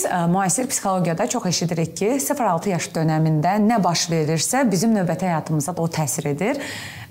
Biz ə, müasir psixologiyada çox eşidirik ki, 0-6 yaş dövründə nə baş verirsə, bizim növbəti həyatımıza da o təsir edir.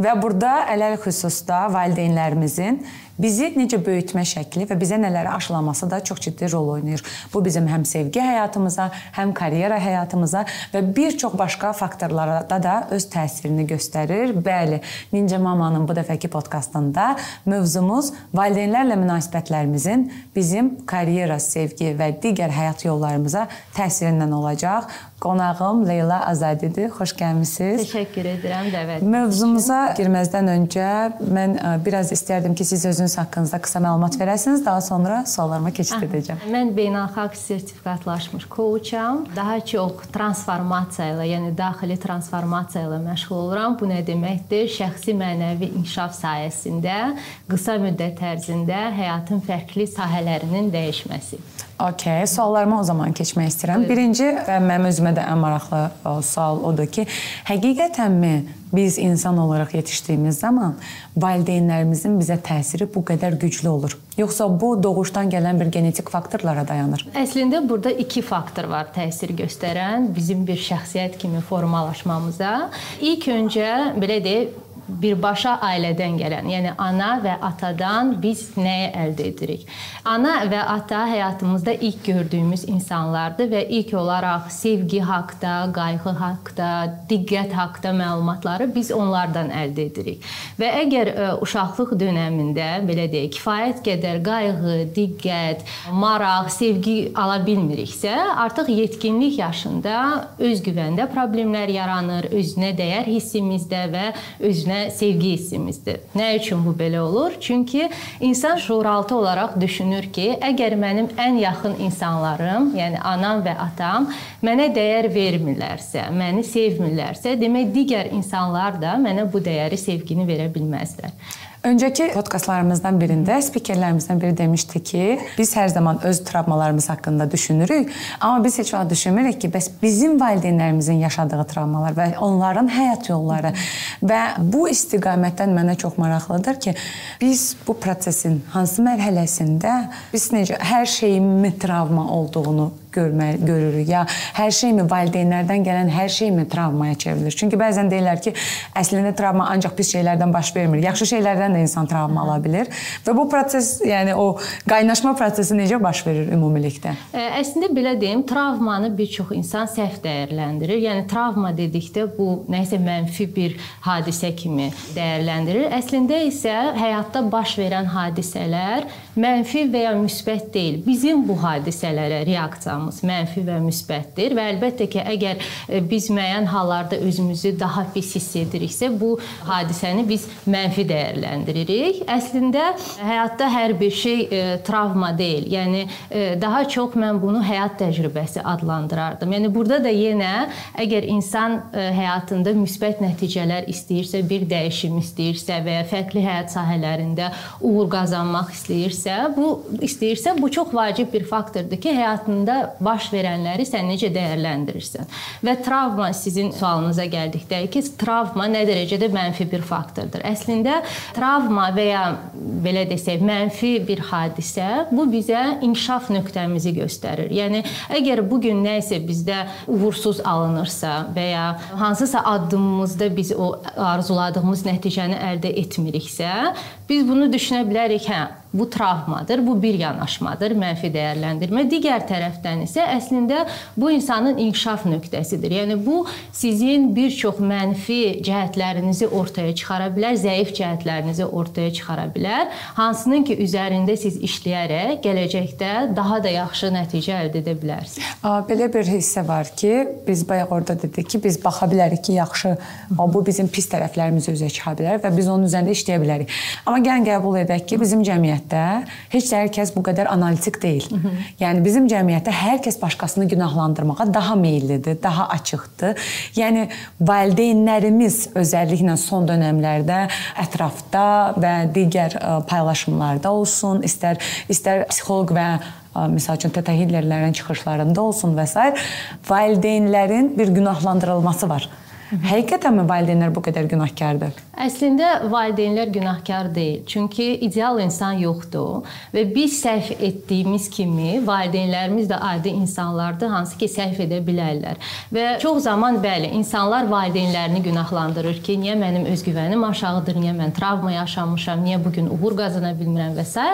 Və burada ələl xüsusda valideynlərimizin bizi necə böyütmə şəkli və bizə nələri aşılaması da çox ciddi rol oynayır. Bu bizim həm sevgi həyatımıza, həm karyera həyatımıza və bir çox başqa faktorlara da öz təsirini göstərir. Bəli, Ninja Mamanın bu dəfəki podkastında mövzumuz valideynlərlə münasibətlərimizin bizim karyera, sevgi və digər həyat yollarımıza təsirindən olacaq. Qonağım Leyla Azadidir. Xoş gəlmisiniz. Təşəkkür edirəm dəvət. Mövzumuza girməzdən öncə mən ə, biraz istərdim ki, siz özünüz haqqınızda qısa məlumat verəsiniz, daha sonra suallarıma keçid edəcəm. Mən beynəlxalq sertifikatlaşmış coacham. Daha çox transformasiya ilə, yəni daxili transformasiya ilə məşğul oluram. Bu nə deməkdir? Şəxsi mənəvi inkişaf sayəsində qısa müddət ərzində həyatın fərqli sahələrinin dəyişməsi. Okay, suallarıma o zaman keçmək istəyirəm. Birinci və mənim özümə də ən maraqlı o, sual odur ki, həqiqətənmi biz insan olaraq yetişdiyimiz zaman valideynlərimizin bizə təsiri bu qədər güclü olur? Yoxsa bu doğuşdan gələn bir genetik faktorlara dayanır? Əslində burada iki faktor var təsir göstərən bizim bir şəxsiyyət kimi formalaşmamıza. İlk öncə belə deyək birbaşa ailədən gələn, yəni ana və atadan biz nəyi əldə edirik? Ana və ata həyatımızda ilk gördüyümüz insanlardır və ilk olaraq sevgi haqqında, qayğı haqqında, diqqət haqqında məlumatları biz onlardan əldə edirik. Və əgər ə, uşaqlıq dövründə belə deyək, kifayət qədər qayğı, diqqət, maraq, sevgi ala bilmiriksə, artıq yetkinlik yaşında özgüvəndə problemlər yaranır, özünə dəyər hissimizdə və özünə sevgi hissimizdir. Nə üçün bu belə olur? Çünki insan şuuraltı olaraq düşünür ki, əgər mənim ən yaxın insanlarım, yəni anam və atam mənə dəyər vermirlərsə, məni sevmirlərsə, demək digər insanlar da mənə bu dəyəri, sevgini verə bilməzlər. Öncəki podkastlarımızdan birində spikerlərimizdən biri demişdi ki, biz hər zaman öz travmalarımız haqqında düşünürük, amma biz heç vaxt düşünmürük ki, bəs bizim valideynlərimizin yaşadığı travmalar və onların həyat yolları. Və bu istiqamətdən mənə çox maraqlıdır ki, biz bu prosesin hansı mərhələsində biz necə hər şeyin travma olduğunu görmə, görürük ya hər şeymi valideynlərdən gələn hər şeymi travmaya çevrilir. Çünki bəzən deyirlər ki, əslində travma ancaq pis şeylərdən baş vermir. Yaxşı şeylərdən də insan travma ala bilər və bu proses, yəni o qaynaşma prosesi necə baş verir ümumilikdə? Əslində belə deyim, travmanı bir çox insan səhv dəyərləndirir. Yəni travma dedikdə bu nəsə mənfi bir hadisə kimi dəyərləndirir. Əslində isə həyatda baş verən hadisələr mənfi və ya müsbət deyil. Bizim bu hadisələrə reaksiyamız mənfi və müsbətdir və əlbəttə ki, əgər e, biz müəyyən hallarda özümüzü daha pis hiss ediriksə, bu hadisəni biz mənfi dəyərləndiririk. Əslində həyatda hər bir şey e, travma deyil. Yəni e, daha çox mən bunu həyat təcrübəsi adlandırardım. Yəni burada da yenə əgər insan e, həyatında müsbət nəticələr istəyirsə, bir dəyişim istəyirsə və ya fərqli həyat sahələrində uğur qazanmaq istəyirsə, istəyirsə, bu istəyirsə bu çox vacib bir faktordur ki, həyatında baş verənləri sən necə dəyərləndirirsən. Və travma sizin sualınıza gəldikdə ki, travma nə dərəcədə mənfi bir faktordur. Əslində travma və ya belə desək, mənfi bir hadisə bu bizə inkişaf nöqtəmizi göstərir. Yəni əgər bu gün nə isə bizdə uğursuz alınırsa və ya hansısa addımımızda biz o arzuladığımız nəticəni əldə etmiriksə, biz bunu düşünə bilərik, hə, bu travmadır, bu bir yanaşmadır, mənfi dəyərləndirmə. Digər tərəfdən isə əslində bu insanın inkişaf nöqtəsidir. Yəni bu sizin bir çox mənfi cəhətlərinizi ortaya çıxara bilər, zəif cəhətlərinizi ortaya çıxara bilər, hansının ki üzərində siz işləyərək gələcəkdə daha da yaxşı nəticə əldə edə bilərsiniz. Belə bir hissə var ki, biz bayaq orada dedik ki, biz baxa bilərik ki, yaxşı, bu bizim pis tərəflərimizi üzə çıxa bilər və biz onun üzərində işləyə bilərik. Amma gəlin qəbul edək ki, bizim cəmiyyət cəmiyyətdə heç də hər kəs bu qədər analitik deyil. Hı -hı. Yəni bizim cəmiyyətdə hər kəs başqasını günahlandırmağa daha meyllidir, daha açıqdır. Yəni valideynlərimiz özəlliklə son dövrlərdə ətrafda və digər e, paylaşımlarda olsun, istər istər psixoloq və e, məsəl üçün Teta Hillerlərin çıxışlarında olsun və s. valideynlərin bir günahlandırılması var. Həqiqətənmi valideynlər bu qədər günahkardır? Əslində valideynlər günahkar deyil. Çünki ideal insan yoxdur və biz səhv etdiyimiz kimi valideynlərimiz də adi insanlardır, hansı ki səhv edə bilərlər. Və çox zaman bəli, insanlar valideynlərini günahlandırır ki, niyə mənim özgüvənim aşağıdır, niyə mən travma yaşamışam, niyə bu gün uğur qazana bilmirəm və s.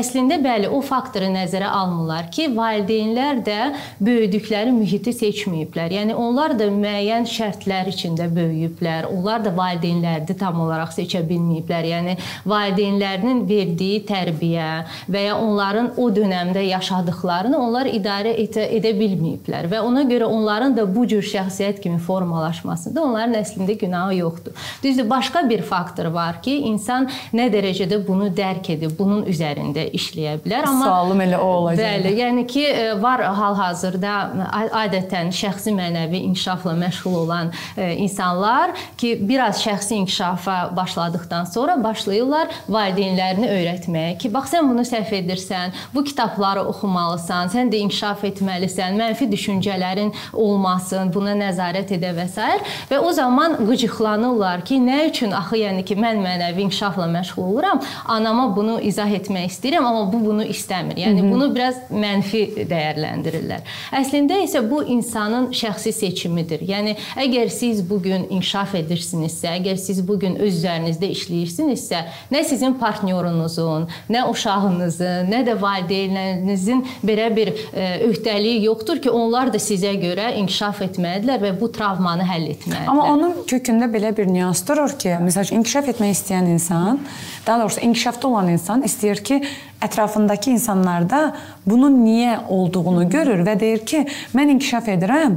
Əslində bəli, o faktoru nəzərə almırlar ki, valideynlər də böyüdükləri mühiti seçməyiblər. Yəni onlar da müəyyən şərtlər içində böyüyüblər. Onlar da valideynlərini tam olaraq seçə bilməyiblər. Yəni valideynlərinin verdiyi tərbiyə və ya onların o dövrdə yaşadıklarını onlar idarə edə, edə bilməyiblər və ona görə onların da bu cür şəxsiyyət kimi formalaşmasında onların əslində günahı yoxdur. Düzdür, başqa bir faktor var ki, insan nə dərəcədə bunu dərk edib, bunun üzərində işləyə bilər. Amma sualım elə o olacaq. Bəli, yəni ki, e, var hal-hazırda adətən şəxsi mənəvi inkişafla məşğul olan e, insanlar ki, biraz şəxsi inkişafa başladıkdan sonra başlayırlar valideynlərini öyrətməyə ki, bax sən bunu səhv edirsən, bu kitabları oxumalısan, sən də inkişaf etməlisən, mənfi düşüncələrin olmasın, buna nəzarət edə və s. və o zaman qıcıqlanırlar ki, nə üçün axı yəni ki, mən mənəvi inkişafla məşğul oluram, anama bunu izah etmək istəyirəm, amma bu bunu istəmir. Yəni Hı -hı. bunu biraz mənfi dəyərləndirirlər. Əslində isə bu insanın şəxsi seçimidir. Yəni əgər siz bu gün inkişaf edirsinizsə, əgər siz bu gün öz üzərinizdə işləyirsinizsə, nə sizin partnyorunuzun, nə uşağınızın, nə də valideynlərinizin belə bir e, öhdəliyi yoxdur ki, onlar da sizə görə inkişaf etməlidirlər və bu travmanı həll etməlidirlər. Amma onun kökündə belə bir nüans durur ki, məsələn, inkişaf etmək istəyən insan, daha doğrusu inkişafda olan insan istəyir ki, ətrafındakı insanlarda bunun niyə olduğunu görür və deyir ki, mən inkişaf edirəm.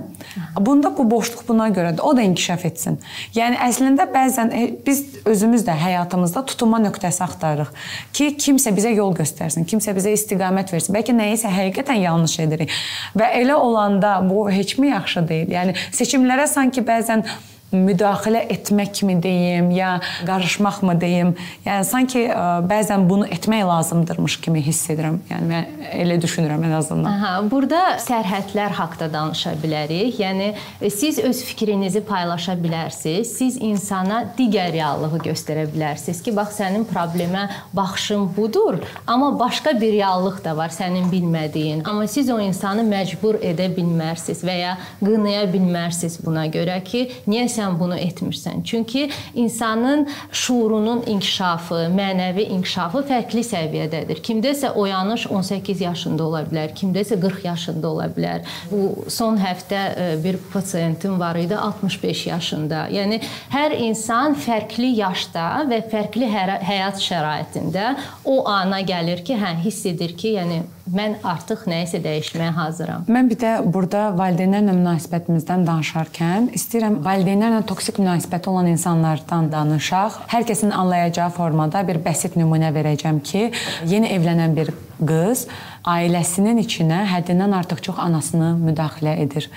Bunda bu boşluq buna görədir. O da inkişaf etsin. Yəni əslində bəzən e, biz özümüz də həyatımızda tutunma nöqtəsi axtarırıq ki, kimsə bizə yol göstərsin, kimsə bizə istiqamət versin. Bəlkə nəyisə həqiqətən yanlış edirik. Və elə olanda bu heç mi yaxşı deyil? Yəni seçimlərə sanki bəzən müdaxilə etmək kimi deyim, ya qarışmaqmı deyim. Yəni sanki ə, e, bəzən bunu etmək lazımdırmış kimi hiss edirəm. Yəni mən elə düşünürəm ən azından. Aha, burada sərhədlər haqqında danışa bilərik. Yəni e, siz öz fikrinizi paylaşa bilərsiniz. Siz insana digər reallığı göstərə bilərsiniz ki, bax sənin problemə baxışın budur, amma başqa bir reallıq da var sənin bilmədiyin. Amma siz o insanı məcbur edə bilmərsiniz və ya qınaya bilmərsiniz buna görə ki, niyə sən sən bunu etmirsən. Çünki insanın şuurunun inkişafı, mənəvi inkişafı fərqli səviyyədədir. Kimdəsə oyanış 18 yaşında ola bilər, kimdəsə 40 yaşında ola bilər. Bu son həftə e, bir pasiyentim var idi 65 yaşında. Yəni hər insan fərqli yaşda və fərqli həyat şəraitində o ana gəlir ki, hə hiss edir ki, yəni mən artıq nəyisə dəyişməyə hazıram. Mən bir də burada valideynlərlə münasibətimizdən danışarkən istəyirəm valideynlərlə toksik münasibəti olan insanlardan danışaq. Hər kəsin anlayacağı formada bir bəsit nümunə verəcəm ki, yeni evlənən bir qız ailəsinin içinə həddindən artıq çox anasını müdaxilə edir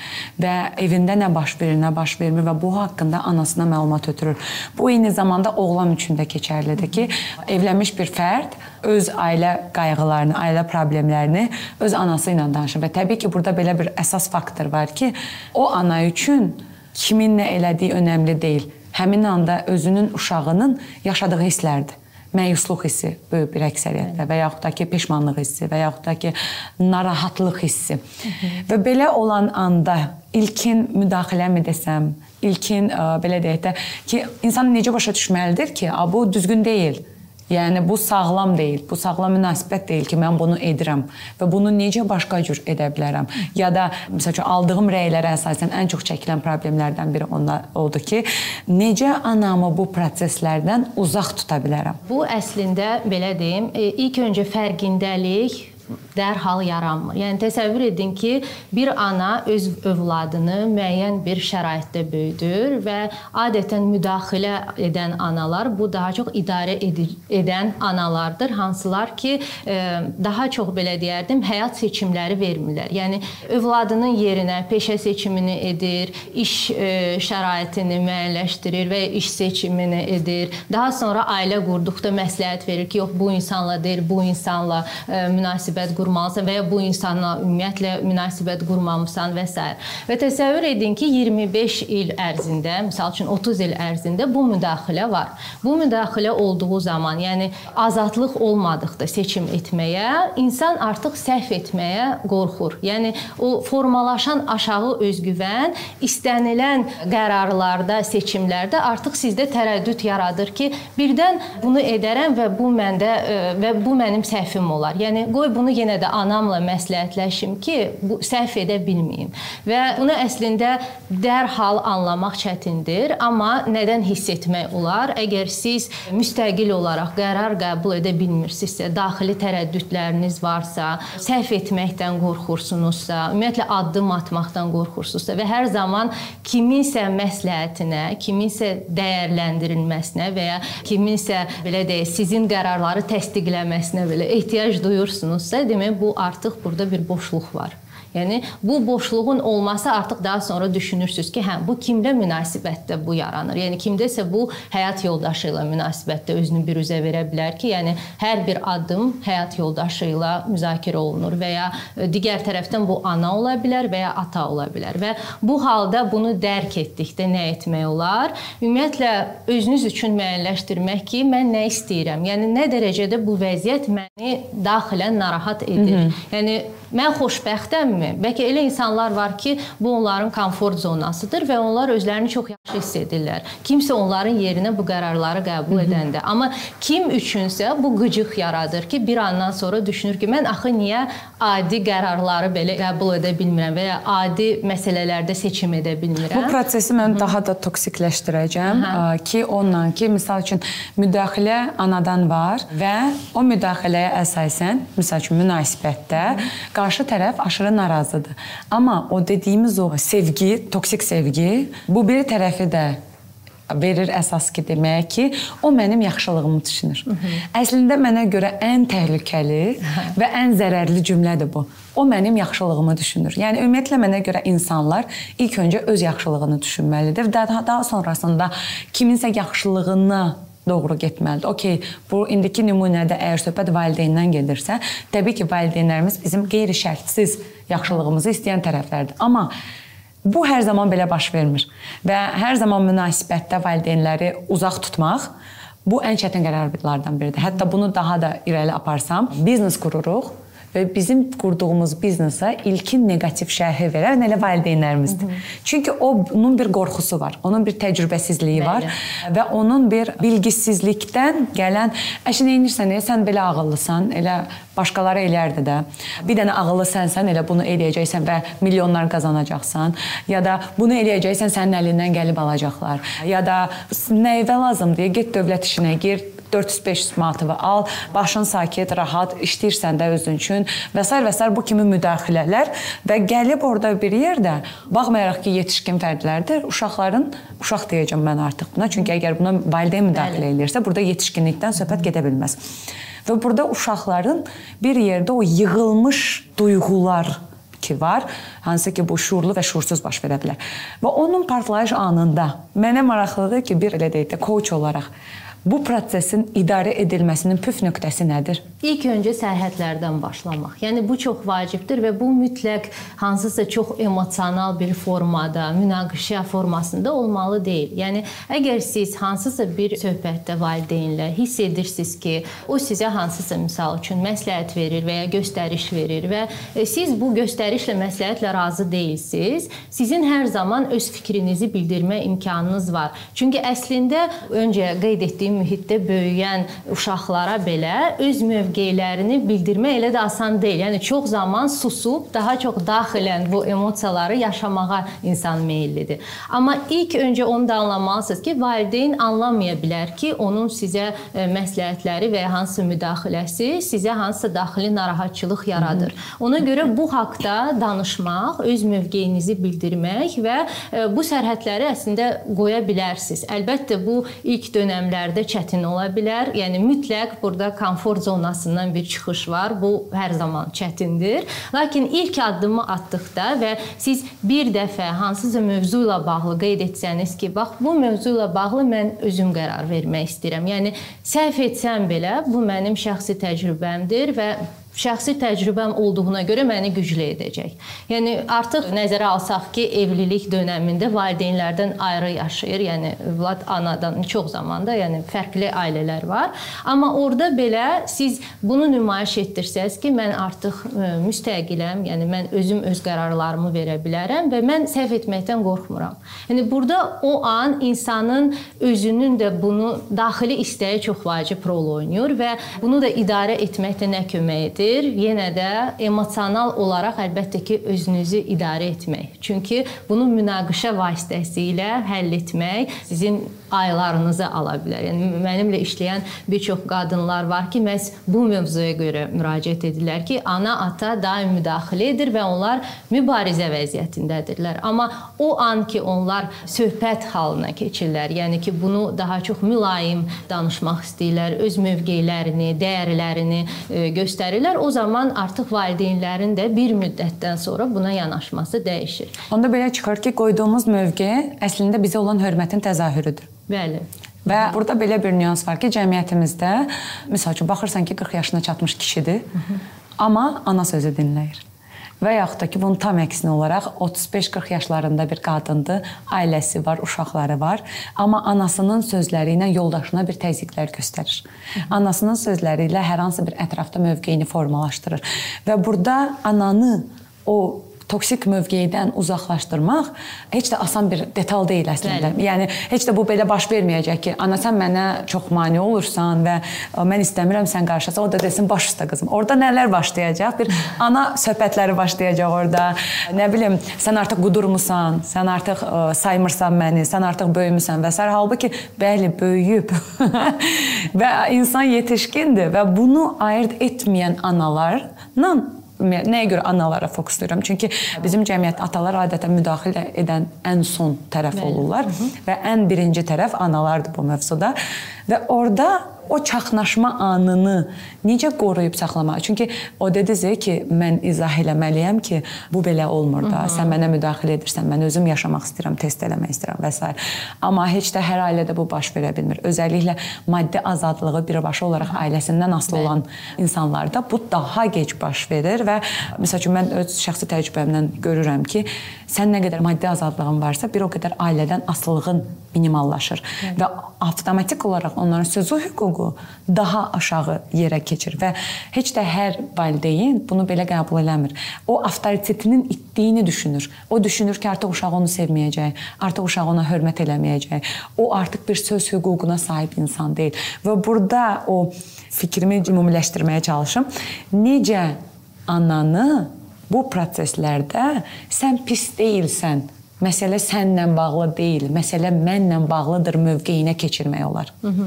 və evində nə baş verir, nə baş vermir və bu haqqında anasına məlumat ötürür. Bu eyni zamanda oğlan üçün də keçərlidir ki, evlənmiş bir fərd öz ailə qayğılarını, ailə problemlərini öz anası ilə danışır və təbii ki, burada belə bir əsas faktor var ki, o ana üçün kimin nə elədiyi önəmli deyil. Həmin anda özünün uşağının yaşadığı hisslərdir məyusluq hissi böyük bir əksəriyyətdə və yaxud da ki, peşmanlıq hissi və yaxud da ki, narahatlıq hissi. Və belə olan anda ilkin müdaxiləmi desəm, ilkin ə, belə deyək də ki, insan necə başa düşməlidir ki, bu düzgün deyil Yəni bu sağlam deyil, bu sağlam münasibət deyil ki, mən bunu edirəm və bunu necə başqa cür edə bilərəm? Ya da məsələn aldığım rəylərə əsasən ən çox çəkilən problemlərdən biri onlar oldu ki, necə anamı bu proseslərdən uzaq tuta bilərəm? Bu əslində belə deyim, e, ilk öncə fərqindəlik dərhal yaranmır. Yəni təsəvvür edin ki, bir ana öz övladını müəyyən bir şəraitdə böyüdür və adətən müdaxilə edən analar bu daha çox idarə edir, edən analardır, hansılar ki, e, daha çox belə deyərdim, həyat seçimləri vermirlər. Yəni övladının yerinə peşə seçimini edir, iş e, şəraitini müəyyənləşdirir və iş seçimini edir. Daha sonra ailə qurduqda məsləhət verir ki, yox bu insanla deyil, bu insanla e, münasibət qurmalısan və ya bu insanla ümumiyyətlə münasibət qurmamısan və s. Və təsəvvür edin ki, 25 il ərzində, məsəl üçün 30 il ərzində bu müdaxilə var. Bu müdaxilə olduğu zaman, yəni azadlıq olmadıqda seçim etməyə, insan artıq səhv etməyə qorxur. Yəni o formalaşan aşağı özgüvən istənilən qərarlarda, seçimlərdə artıq sizdə tərəddüd yaradır ki, birdən bunu edərəm və bu məndə e, və bu mənim səhvim olar. Yəni qoy bunu yenə də anamla məsləhətləşim ki, bu səhv edə bilməyim. Və bunu əslində dərhal anlamaq çətindir, amma nədən hiss etmək olar? Əgər siz müstəqil olaraq qərar qəbul edə bilmirsinizsə, daxili tərəddüdləriniz varsa, səhv etməkdən qorxursunuzsa, ümumiyyətlə addım atmaqdan qorxursunuzsa və hər zaman kiminsə məsləhətinə, kiminsə dəyərləndirilməsinə və ya kiminsə belə deyək, sizin qərarları təsdiqləməsinə belə ehtiyac duyursunuzsa, demək bu artıq burada bir boşluq var. Yəni bu boşluğun olması artıq daha sonra düşünürsüz ki, hə bu kimlə münasibətdə bu yaranır? Yəni kimdəsə bu həyat yoldaşı ilə münasibətdə özünü bir üzə verə bilər ki, yəni hər bir addım həyat yoldaşı ilə müzakirə olunur və ya e, digər tərəfdən bu ana ola bilər və ya ata ola bilər və bu halda bunu dərk etdikdə nə etmək olar? Ümumiyyətlə özünüz üçün müəyyənləşdirmək ki, mən nə istəyirəm? Yəni nə dərəcədə bu vəziyyət məni daxilən narahat edir? Hı -hı. Yəni mən xoşbəxtəmmi? Bəlkə elə insanlar var ki, bu onların komfort zonasıdır və onlar özlərini çox yaxşı hiss edirlər. Kimsə onların yerinə bu qərarları qəbul edəndə. Amma kim üçünsə bu qıcıq yaradır ki, bir andan sonra düşünür ki, mən axı niyə adi qərarları belə qəbul edə bilmirəm və ya adi məsələlərdə seçim edə bilmirəm? Bu prosesi mən Hı -hı. daha da toksikləşdirəcəm Aha. ki, onunla ki, məsəl üçün müdaxilə anadan var və o müdaxiləyə əsasən, məsəl üçün münasibətdə Hı -hı qarşı tərəf aşırı narazıdır. Amma o dediyimiz o sevgi, toksik sevgi bu bir tərəfi də verir əsas ki, demək ki, o mənim yaxşılığımı düşünür. Hı -hı. Əslində mənə görə ən təhlükəli və ən zərərli cümlədir bu. O mənim yaxşılığımı düşünür. Yəni ümumiyyətlə mənə görə insanlar ilk öncə öz yaxşılığını düşünməlidir. Daha, daha sonrasında kiminsə yaxşılığını doğru getməlidir. Okay, bu indiki nümunədə əgər söhbət valideyndən gedirsə, təbii ki, valideynlərimiz bizim qeyri-şərtsiz yaxşılığımızı istəyən tərəflərdir. Amma bu hər zaman belə baş vermir və hər zaman münasibətdə valideynləri uzaq tutmaq bu ən çətin qərarlardan biridir. Hətta bunu daha da irəli aparsam, biznes qururuq və bizim qurduğumuz biznesə ilkin neqativ şərhi verən elə valideynlərimizdir. Hı -hı. Çünki onun bir qorxusu var, onun bir təcrübəsizliyi Bəli. var və onun bir bilgisizlikdən gələn əşin eynirsən, sən belə ağıllısan, elə başqaları eləyərdi də. Bir dənə ağıllı sənsən, elə bunu eləyəcəksən və milyonlar qazanacaqsan, ya da bunu eləyəcəksən, sənin əlindən gəlib alacaqlar. Ya da nəyə lazımdır? Get dövlət işinə gir, 400-500 manatını al, başın sakit, rahat işləyirsən də özün üçün və s. və s. bu kimi müdaxilələr və gəlib orada bir yerdə baxmayaraq ki, yetişkin fərdlərdir, uşaqların uşaq deyəcəm mən artıq buna, çünki əgər buna valideyn müdaxilə edirsə, burada yetişkinlikdən söhbət gedə bilməz. Və burada uşaqların bir yerdə o yığılmış duyğular ki var, hansı ki bu şuurlu və şuursuz baş verə bilər. Və onun partlayış anında mənə maraqlıdır ki, bir elə deyək də coach olaraq Bu prosesin idarə edilməsinin püf nöqtəsi nədir? İlk öncə sərhədlərdən başlamaq. Yəni bu çox vacibdir və bu mütləq hansısa çox emosional bir formada, münaqişə formasında olmalı deyil. Yəni əgər siz hansısa bir söhbətdə valideynlə hiss edirsiniz ki, o sizə hansısa misal üçün məsləhət verir və ya göstəriş verir və e, siz bu göstərişlə, məsləhətlə razı deyilsiniz, sizin hər zaman öz fikrinizi bildirmə imkanınız var. Çünki əslində öncə qeyd etdiyim mühitdə böyüyən uşaqlara belə öz mövqelərini bildirmək elə də asan deyil. Yəni çox zaman susub daha çox daxilən bu emosiyaları yaşamağa insan meyllidir. Amma ilk öncə onu da anlamalısınız ki, valideyn anlamaya bilər ki, onun sizə e, məsləhətləri və ya hansı müdaxiləsi sizə hansısa daxili narahatçılıq yaradır. Ona görə bu haqqda danışmaq, öz mövqeyinizi bildirmək və e, bu sərhədləri əslində qoya bilərsiniz. Əlbəttə bu ilk dövrlərdə çətin ola bilər. Yəni mütləq burada komfort zonasından bir çıxış var. Bu hər zaman çətindir. Lakin ilk addımı atdıqda və siz bir dəfə hansısa mövzu ilə bağlı qeyd etsəniz ki, bax bu mövzu ilə bağlı mən özüm qərar vermək istəyirəm. Yəni səhv etsəm belə bu mənim şəxsi təcrübəmdir və şəxsi təcrübəm olduğuna görə məni güclü edəcək. Yəni artıq nəzərə alsaq ki, evlilik dövründə valideynlərdən ayrı yaşayır, yəni övlad anadan çox zamanda, yəni fərqli ailələr var. Amma orada belə siz bunu nümayiş etdirsəz ki, mən artıq e, müstəqiləm, yəni mən özüm öz qərarlarımı verə bilərəm və mən səhv etməkdən qorxmuram. Yəni burada o an insanın özünün də bunu daxili istəyi çox vacib rol oynayır və bunu da idarə etməkdə nə kömək edir? Deməkdir, yenə də emosional olaraq əlbəttə ki, özünüzü idarə etmək. Çünki bunu münaqişə vasitəsilə həll etmək sizin aylarınızı ala bilər. Yəni mənimlə işləyən bir çox qadınlar var ki, məhz bu mövzuya görə müraciət edirlər ki, ana, ata daim müdaxilə edir və onlar mübarizə vəziyyətindədirlər. Amma o an ki, onlar söhbət halına keçirlər, yəni ki, bunu daha çox mülayim danışmaq istəyirlər, öz mövqelərini, dəyərlərini e, göstərirlər, o zaman artıq valideynlərin də bir müddətdən sonra buna yanaşması dəyişir. Onda belə çıxır ki, qoyduğumuz mövqe əslində bizə olan hörmətin təzahürüdür. Bəli. Və burada belə bir nüans var ki, cəmiyyətimizdə məsəl üçün baxırsan ki, 40 yaşına çatmış kişidir, Hı -hı. amma ana sözü dinləyir. Və yaxud da ki, bunun tam əksinə olaraq 35-40 yaşlarında bir qadındır, ailəsi var, uşaqları var, amma anasının sözləri ilə yoldaşına bir təzyiqlər göstərir. Anasının sözləri ilə hər hansı bir ətrafda mövqeyini formalaşdırır. Və burada ananı o toksik mövqeyidən uzaqlaşdırmaq heç də asan bir detal deyil əslində. Bəli. Yəni heç də bu belə baş verməyəcək ki, ana sən mənə çox mane olursan və mən istəmirəm sən qarşılasan. O da desin baş üstə qızım. Orda nələr başlayacaq? Bir ana söhbətləri başlayacaq orada. Nə bilim, sən artıq qudurmusan, sən artıq ə, saymırsan məni, sən artıq böyümüsən və s. halbuki bəli, böyüyüb. və insan yetişkindir və bunu ayırd etməyən analarla Nəyə görə analara fokuslayıram? Çünki bizim cəmiyyət atalar adətən müdaxilə edən ən son tərəf olurlar və ən birinci tərəf analardır bu mövzuda. Və orada o çaxnaşma anını necə qoruyub saxlamaq? Çünki o dediniz ki, mən izah eləməliyəm ki, bu belə olmur da. Hı -hı. Sən mənə müdaxilə edirsən, mən özüm yaşamaq istəyirəm, test eləmək istəyirəm və s. Amma heç də hər ailədə bu baş verə bilmir. Özəlliklə maddi azadlığı birbaşa olaraq ailəsindən asılı olan insanlarda bu daha gec baş verir və məsəl üçün mən öz şəxsi təcrübəmdən görürəm ki, sən nə qədər maddi azadlığın varsa, bir o qədər ailədən asılılığın minimallaşır və avtomatik olaraq onların sözü hüququ daha aşağı yerə keçir və heç də hər valideyn bunu belə qəbul eləmir. O avtoritetinin itdiyini düşünür. O düşünür ki, artıq uşaq onu sevməyəcək, artıq uşaq ona hörmət eləməyəcək. O artıq bir söz hüququna sahib insan deyil. Və burada o fikrimi ümumiləşdirməyə çalışım. Necə ananı bu proseslərdə sən pis deyilsən məsələ sənlə bağlı deyil, məsələ mənlə bağlıdır mövqeyinə keçirmək olar. Hı -hı.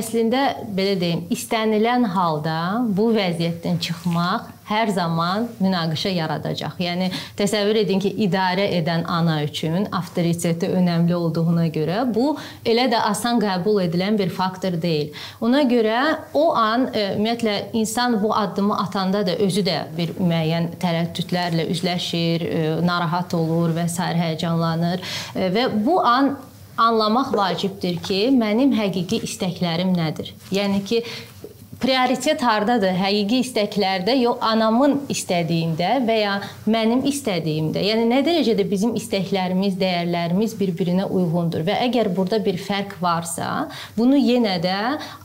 Əslində belə deyim, istənilən halda bu vəziyyətdən çıxmaq hər zaman münaqişə yaradacaq. Yəni təsəvvür edin ki, idarə edən ana üçün avtoriteti önəmli olduğuna görə bu elə də asan qəbul edilən bir faktor deyil. Ona görə o an e, ümumiyyətlə insan bu addımı atanda da özü də bir müəyyən tərəddüdlərlə üzləşir, e, narahat olur və s. həyəcanlanır e, və bu an anlamaq vacibdir ki, mənim həqiqi istəklərim nədir? Yəni ki, prioritet hardadır? Həqiqi istəklərdə, yox anamın istədiyində və ya mənim istədiyimdə. Yəni nə dərəcədə bizim istəklərimiz, dəyərlərimiz bir-birinə uyğundur və əgər burada bir fərq varsa, bunu yenə də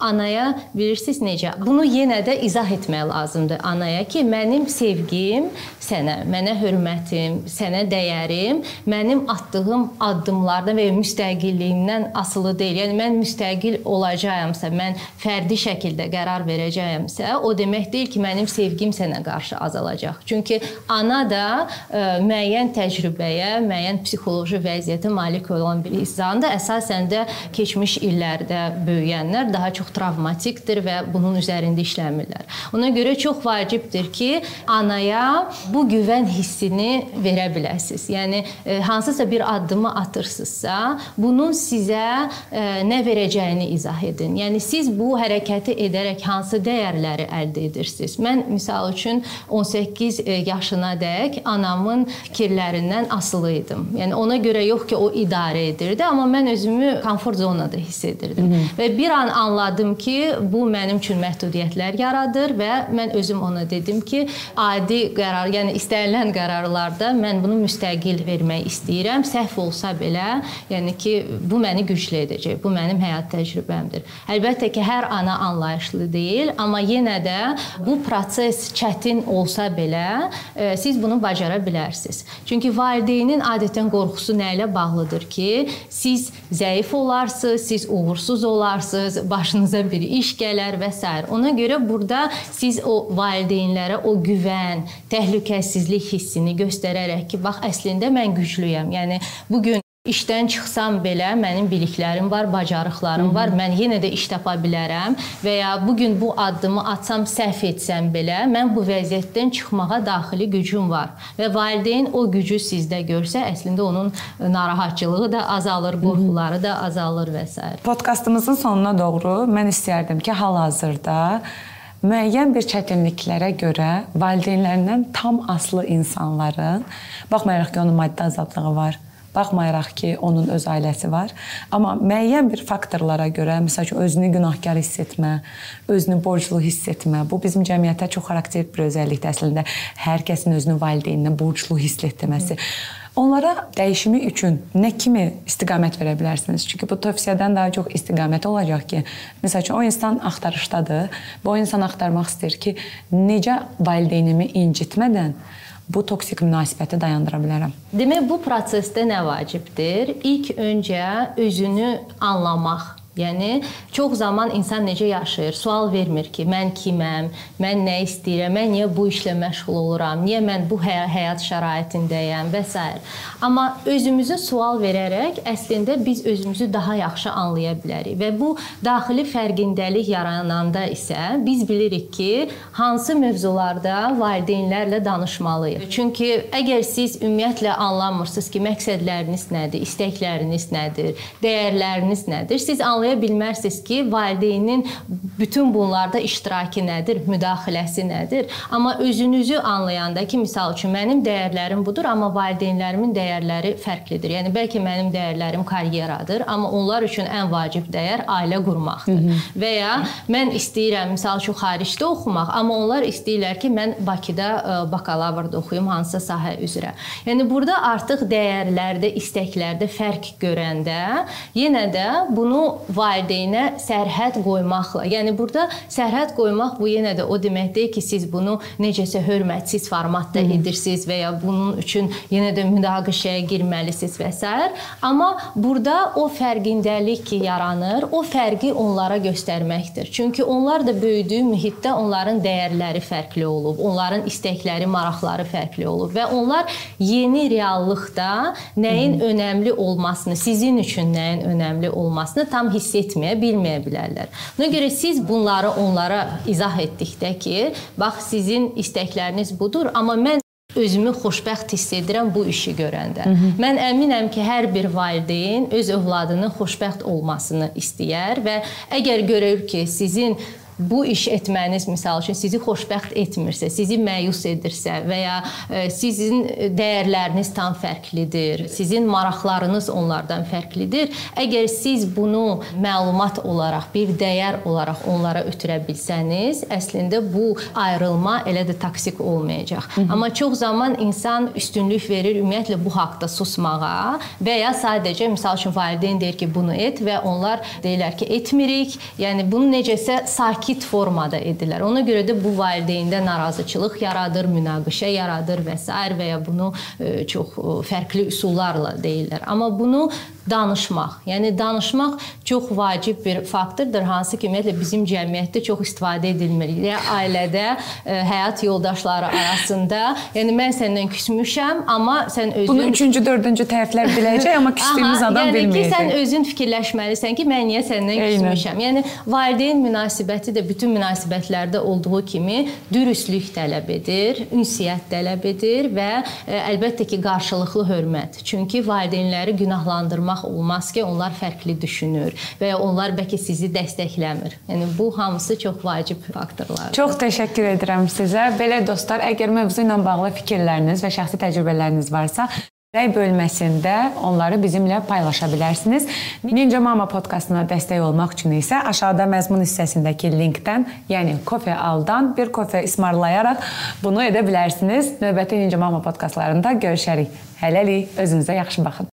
anaya bilirsiniz necə? Bunu yenə də izah etmək lazımdır anaya ki, mənim sevgim sənə, mənə hörmətim, sənə dəyərim mənim atdığım addımlardan və müstəqilliyimdən asılı deyil. Yəni mən müstəqil olacağamsa, mən fərdi şəkildə qərar verəcəyəmsə, o demək deyil ki, mənim sevgim sənə qarşı azalacaq. Çünki ana da ə, e, müəyyən təcrübəyə, müəyyən psixoloji vəziyyətə malik olan bir insandır. Əsasən də keçmiş illərdə böyüyənlər daha çox travmatikdir və bunun üzərində işləmirlər. Ona görə çox vacibdir ki, anaya bu güvən hissini verə biləsiniz. Yəni e, hansısa bir addımı atırsınızsa, bunun sizə e, nə verəcəyini izah edin. Yəni siz bu hərəkəti edərək hansı dəyərləri əldə edirsiniz? Mən misal üçün 18 e, yaşınadək anamın fikirlərindən asılı idim. Yəni ona görə yox ki, o idarə edirdi, amma mən özümü komfort zonada hiss edirdim. Hı -hı. Və bir an anladım ki, bu mənim üçün məhdudiyyətlər yaradır və mən özüm ona dedim ki, adi qərar, yəni istənilən qərarlarda mən bunu müstəqil vermək istəyirəm. Səhv olsa belə, yəni ki, bu məni güclü edəcək. Bu mənim həyat təcrübəmdir. Əlbəttə ki, hər ana anlayışlı deyil, amma yenə də bu proses çətin olsa belə, e, siz bunu bacara bilərsiniz. Çünki valideynin adətən qorxusu nə ilə bağlıdır ki, siz zəif olarsınız, siz uğursuz olarsınız, başınıza bir iş gələr və s. Ona görə burada siz o valideynlərə o güvən, təhlükəsizlik hissini göstərərək ki, bax əslində mən güclüyəm. Yəni bu gün İşdən çıxsam belə mənim biliklərim var, bacarıqlarım Hı -hı. var. Mən yenə də iş tapa bilərəm və ya bu gün bu addımı atsam, səhv etsəm belə mən bu vəziyyətdən çıxmağa daxili gücüm var. Və valideyn o gücü sizdə görsə, əslində onun narahatçılığı da azalır, qorxuları da azalır və s. Podkastımızın sonuna doğru mən istərdim ki, hal-hazırda müəyyən bir çətinliklərə görə valideynlərindən tam aslı insanların baxmayaraq ki, onun maddi azadlığı var Baxmayaraq ki, onun öz ailəsi var, amma müəyyən bir faktorlara görə, məsəl üçün özünü günahkar hiss etmə, özünü borclu hiss etmə, bu bizim cəmiyyətə çox xarakter bir özəllikdir əslində. Hər kəsin özünü valideyninə borclu hiss etməsi. Onlara dəyişimi üçün nə kimi istiqamət verə bilərsiniz? Çünki bu tövsiyədən daha çox istiqamət olacaq ki, məsəl üçün o insan axtarışdadır. Bu insan axtarmaq istəyir ki, necə valideynimi incitmədən bu toksik münasibəti dayandıra bilərəm. Demək bu prosesdə nə vacibdir? İlk öncə özünü anlamaq Yəni çox zaman insan necə yaşayır? Sual vermir ki, mən kiməm? Mən nə istəyirəm? Mən niyə bu işlə məşğul oluram? Niyə mən bu həy həyat şəraitindəyəm və s. Amma özümüzə sual verərək əslində biz özümüzü daha yaxşı anlaya bilərik və bu daxili fərqindəlik yarananda isə biz bilirik ki, hansı mövzularda valideynlərlə danışmalıyıq. Çünki əgər siz ümumiyyətlə anlamırsınız ki, məqsədləriniz nədir, istəkləriniz nədir, dəyərləriniz nədir, siz anlamırsınız anlaya bilmərsiniz ki, valideynin bütün bunlarda iştirakı nədir, müdaxiləsi nədir? Amma özünüzü anlayanda ki, misal üçün mənim dəyərlərim budur, amma valideynlərimin dəyərləri fərqlidir. Yəni bəlkə mənim dəyərlərim karyeradır, amma onlar üçün ən vacib dəyər ailə qurmaqdır. Hı -hı. Və ya mən istəyirəm misal üçün xaricdə oxumaq, amma onlar istəyirlər ki, mən Bakıda ə, e, bakalavrda oxuyum hansısa sahə üzrə. Yəni burada artıq dəyərlərdə, istəklərdə fərq görəndə yenə də bunu valideynə sərhəd qoymaqla. Yəni burada sərhəd qoymaq bu yenə də o demək deyil ki, siz bunu necəsə hörmətsiz formatda Hı edirsiniz və ya bunun üçün yenə də münaqişəyə girməlisiniz və s. Amma burada o fərqindəlik ki yaranır, o fərqi onlara göstərməkdir. Çünki onlar da böyüdüyü mühitdə onların dəyərləri fərqli olub, onların istəkləri, maraqları fərqli olub və onlar yeni reallıqda nəyin -hı. önəmli olmasını, sizin üçün nəyin önəmli olmasını tam hiss hiss etməyə, bilməyə bilərlər. Buna görə siz bunları onlara izah etdikdə ki, bax sizin istəkləriniz budur, amma mən özümü xoşbəxt hiss edirəm bu işi görəndə. Hı -hı. Mən əminəm ki, hər bir valideyn öz övladının xoşbəxt olmasını istəyər və əgər görür ki, sizin bu iş etməniz misal üçün sizi xoşbəxt etmirsə, sizi məyus edirsə və ya e, sizin dəyərləriniz tam fərqlidir, sizin maraqlarınız onlardan fərqlidir, əgər siz bunu məlumat olaraq, bir dəyər olaraq onlara ötürə bilsəniz, əslində bu ayrılma elə də toksik olmayacaq. Hı -hı. Amma çox zaman insan üstünlük verir ümumiyyətlə bu haqqda susmağa və ya sadəcə misal üçün valideyn deyir ki, bunu et və onlar deyirlər ki, etmirik. Yəni bunu necəsə sakit sakit formada edirlər. Ona görə də bu valideyndə narazıçılıq yaradır, münaqişə yaradır və s. və ya bunu e, çox e, fərqli üsullarla deyirlər. Amma bunu danışmaq. Yəni danışmaq çox vacib bir faktordur, hansı ki, ümumiyyətlə bizim cəmiyyətdə çox istifadə edilmir. Ya ailədə, e, həyat yoldaşları arasında, yəni mən səndən küsmüşəm, amma sən özün Bunu 3-cü, 4-cü tərəflər biləcək, amma küsdüyümüz adam yəni bilməyəcək. Yəni ki, sən özün fikirləşməlisən ki, mən niyə səndən Eynən. küsmüşəm. Yəni valideyn münasibəti münasibətləri də bütün münasibətlərdə olduğu kimi dürüstlük tələb edir, ünsiyyət tələb edir və ə, əlbəttə ki, qarşılıqlı hörmət. Çünki valideynləri günahlandırmaq olmaz ki, onlar fərqli düşünür və ya onlar bəlkə sizi dəstəkləmir. Yəni bu hamısı çox vacib faktorlardır. Çox təşəkkür edirəm sizə. Belə dostlar, əgər mövzu ilə bağlı fikirləriniz və şəxsi təcrübələriniz varsa, Rəy bölməsində onları bizimlə paylaşa bilərsiniz. Ninja Mama podkastına dəstək olmaq üçün isə aşağıda məzmun hissəsindəki linkdən, yəni Kofe Aldan bir kofe ismarlayaraq bunu edə bilərsiniz. Növbəti Ninja Mama podkastlarında görüşərik. Hələlik özünüzə yaxşı baxın.